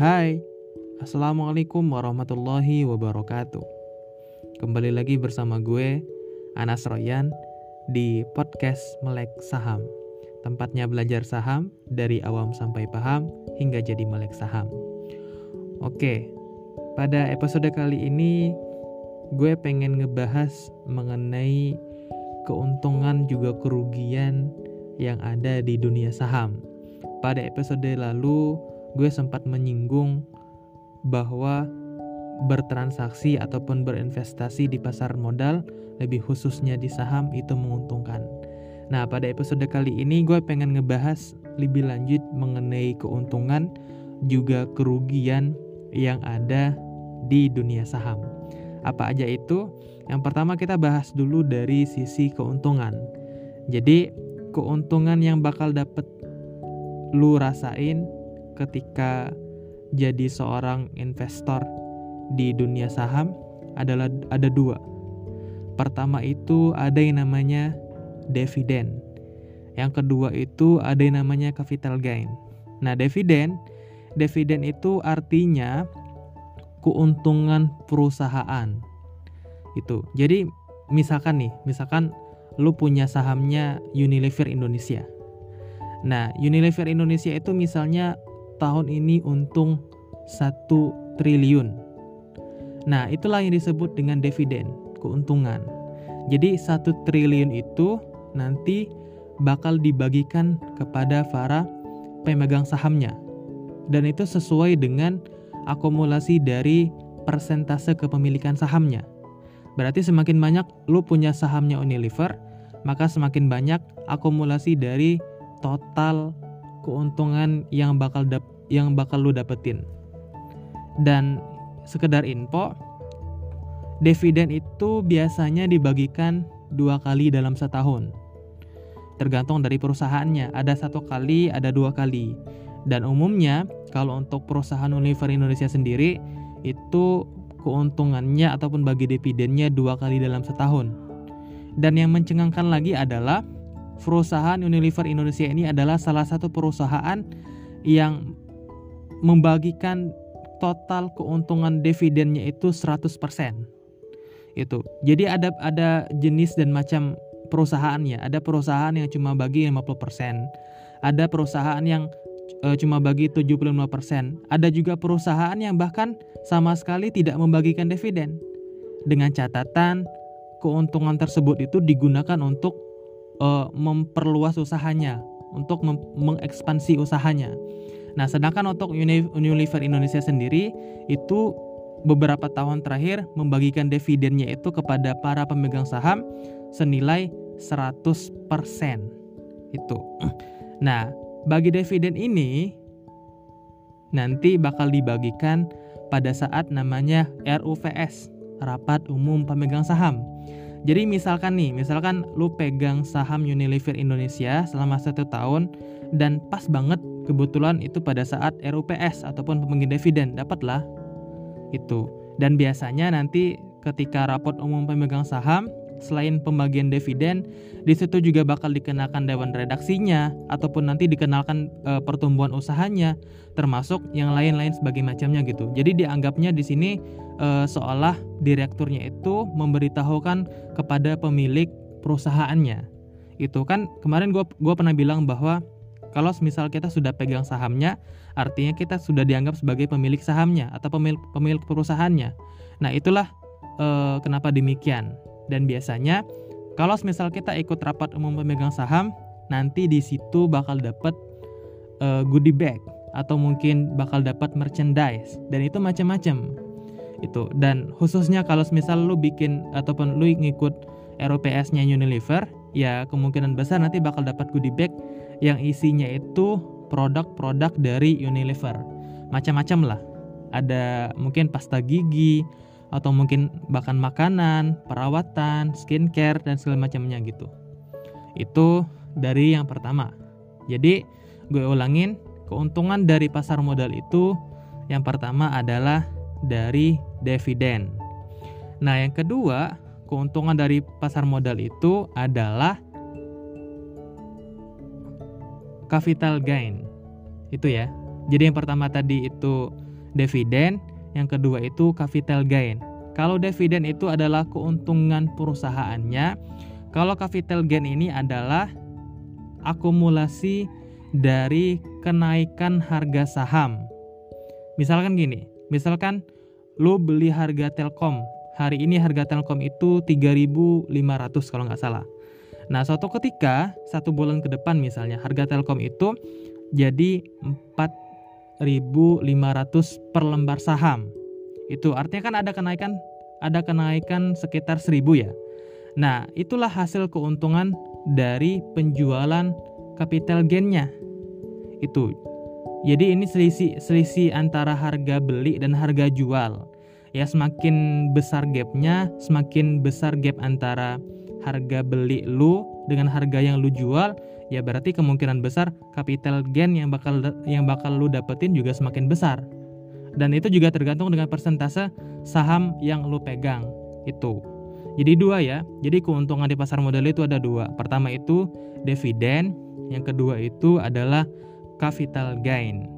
Hai, Assalamualaikum warahmatullahi wabarakatuh. Kembali lagi bersama gue, Anas Royan, di podcast Melek Saham. Tempatnya belajar saham dari awam sampai paham hingga jadi melek saham. Oke, pada episode kali ini gue pengen ngebahas mengenai keuntungan juga kerugian yang ada di dunia saham. Pada episode lalu, gue sempat menyinggung bahwa bertransaksi ataupun berinvestasi di pasar modal, lebih khususnya di saham itu menguntungkan. Nah, pada episode kali ini gue pengen ngebahas lebih lanjut mengenai keuntungan juga kerugian yang ada di dunia saham. Apa aja itu? Yang pertama kita bahas dulu dari sisi keuntungan. Jadi, keuntungan yang bakal dapet lu rasain ketika jadi seorang investor di dunia saham adalah ada dua. Pertama itu ada yang namanya dividen. Yang kedua itu ada yang namanya capital gain. Nah, dividen dividen itu artinya keuntungan perusahaan. Itu. Jadi misalkan nih, misalkan lu punya sahamnya Unilever Indonesia. Nah, Unilever Indonesia itu misalnya tahun ini untung 1 triliun Nah, itulah yang disebut dengan dividen, keuntungan. Jadi satu triliun itu nanti bakal dibagikan kepada para pemegang sahamnya. Dan itu sesuai dengan akumulasi dari persentase kepemilikan sahamnya. Berarti semakin banyak lu punya sahamnya Unilever, maka semakin banyak akumulasi dari total keuntungan yang bakal dap yang bakal lu dapetin. Dan sekedar info, dividen itu biasanya dibagikan dua kali dalam setahun. Tergantung dari perusahaannya, ada satu kali, ada dua kali. Dan umumnya, kalau untuk perusahaan Unilever Indonesia sendiri, itu keuntungannya ataupun bagi dividennya dua kali dalam setahun. Dan yang mencengangkan lagi adalah perusahaan Unilever Indonesia ini adalah salah satu perusahaan yang membagikan total keuntungan dividennya itu 100%. Itu. Jadi ada ada jenis dan macam perusahaannya. Ada perusahaan yang cuma bagi 50%. Ada perusahaan yang e, cuma bagi 75%. Ada juga perusahaan yang bahkan sama sekali tidak membagikan dividen. Dengan catatan keuntungan tersebut itu digunakan untuk e, memperluas usahanya, untuk mengekspansi usahanya. Nah, sedangkan untuk Unilever Indonesia sendiri itu beberapa tahun terakhir membagikan dividennya itu kepada para pemegang saham senilai 100%. Itu. Nah, bagi dividen ini nanti bakal dibagikan pada saat namanya RUVS, Rapat Umum Pemegang Saham. Jadi misalkan nih, misalkan lu pegang saham Unilever Indonesia selama satu tahun dan pas banget kebetulan itu pada saat RUPS ataupun pembagian dividen dapatlah itu. Dan biasanya nanti ketika rapot umum pemegang saham selain pembagian dividen di situ juga bakal dikenakan dewan redaksinya ataupun nanti dikenalkan e, pertumbuhan usahanya termasuk yang lain-lain sebagai macamnya gitu. Jadi dianggapnya di sini e, seolah direkturnya itu memberitahukan kepada pemilik perusahaannya. Itu kan kemarin gue gua pernah bilang bahwa kalau misal kita sudah pegang sahamnya, artinya kita sudah dianggap sebagai pemilik sahamnya atau pemilik, pemilik perusahaannya. Nah, itulah e, kenapa demikian. Dan biasanya kalau misal kita ikut rapat umum pemegang saham, nanti di situ bakal dapat e, goodie bag atau mungkin bakal dapat merchandise dan itu macam-macam. Itu dan khususnya kalau misal lu bikin ataupun lu ngikut ROPS-nya Unilever, ya kemungkinan besar nanti bakal dapat goodie bag yang isinya itu produk-produk dari Unilever. Macam-macam lah. Ada mungkin pasta gigi atau mungkin bahkan makanan, perawatan, skincare dan segala macamnya gitu. Itu dari yang pertama. Jadi gue ulangin, keuntungan dari pasar modal itu yang pertama adalah dari dividen. Nah, yang kedua, keuntungan dari pasar modal itu adalah capital gain. Itu ya. Jadi yang pertama tadi itu dividen, yang kedua itu capital gain. Kalau dividen itu adalah keuntungan perusahaannya, kalau capital gain ini adalah akumulasi dari kenaikan harga saham. Misalkan gini, misalkan lu beli harga Telkom. Hari ini harga Telkom itu 3.500 kalau nggak salah. Nah, suatu ketika satu bulan ke depan misalnya harga Telkom itu jadi 4.500 per lembar saham. Itu artinya kan ada kenaikan ada kenaikan sekitar 1000 ya. Nah, itulah hasil keuntungan dari penjualan capital gainnya. Itu. Jadi ini selisih selisih antara harga beli dan harga jual. Ya semakin besar gapnya, semakin besar gap antara harga beli lu dengan harga yang lu jual, ya berarti kemungkinan besar capital gain yang bakal yang bakal lu dapetin juga semakin besar. Dan itu juga tergantung dengan persentase saham yang lu pegang. Itu. Jadi dua ya. Jadi keuntungan di pasar modal itu ada dua. Pertama itu dividen, yang kedua itu adalah capital gain.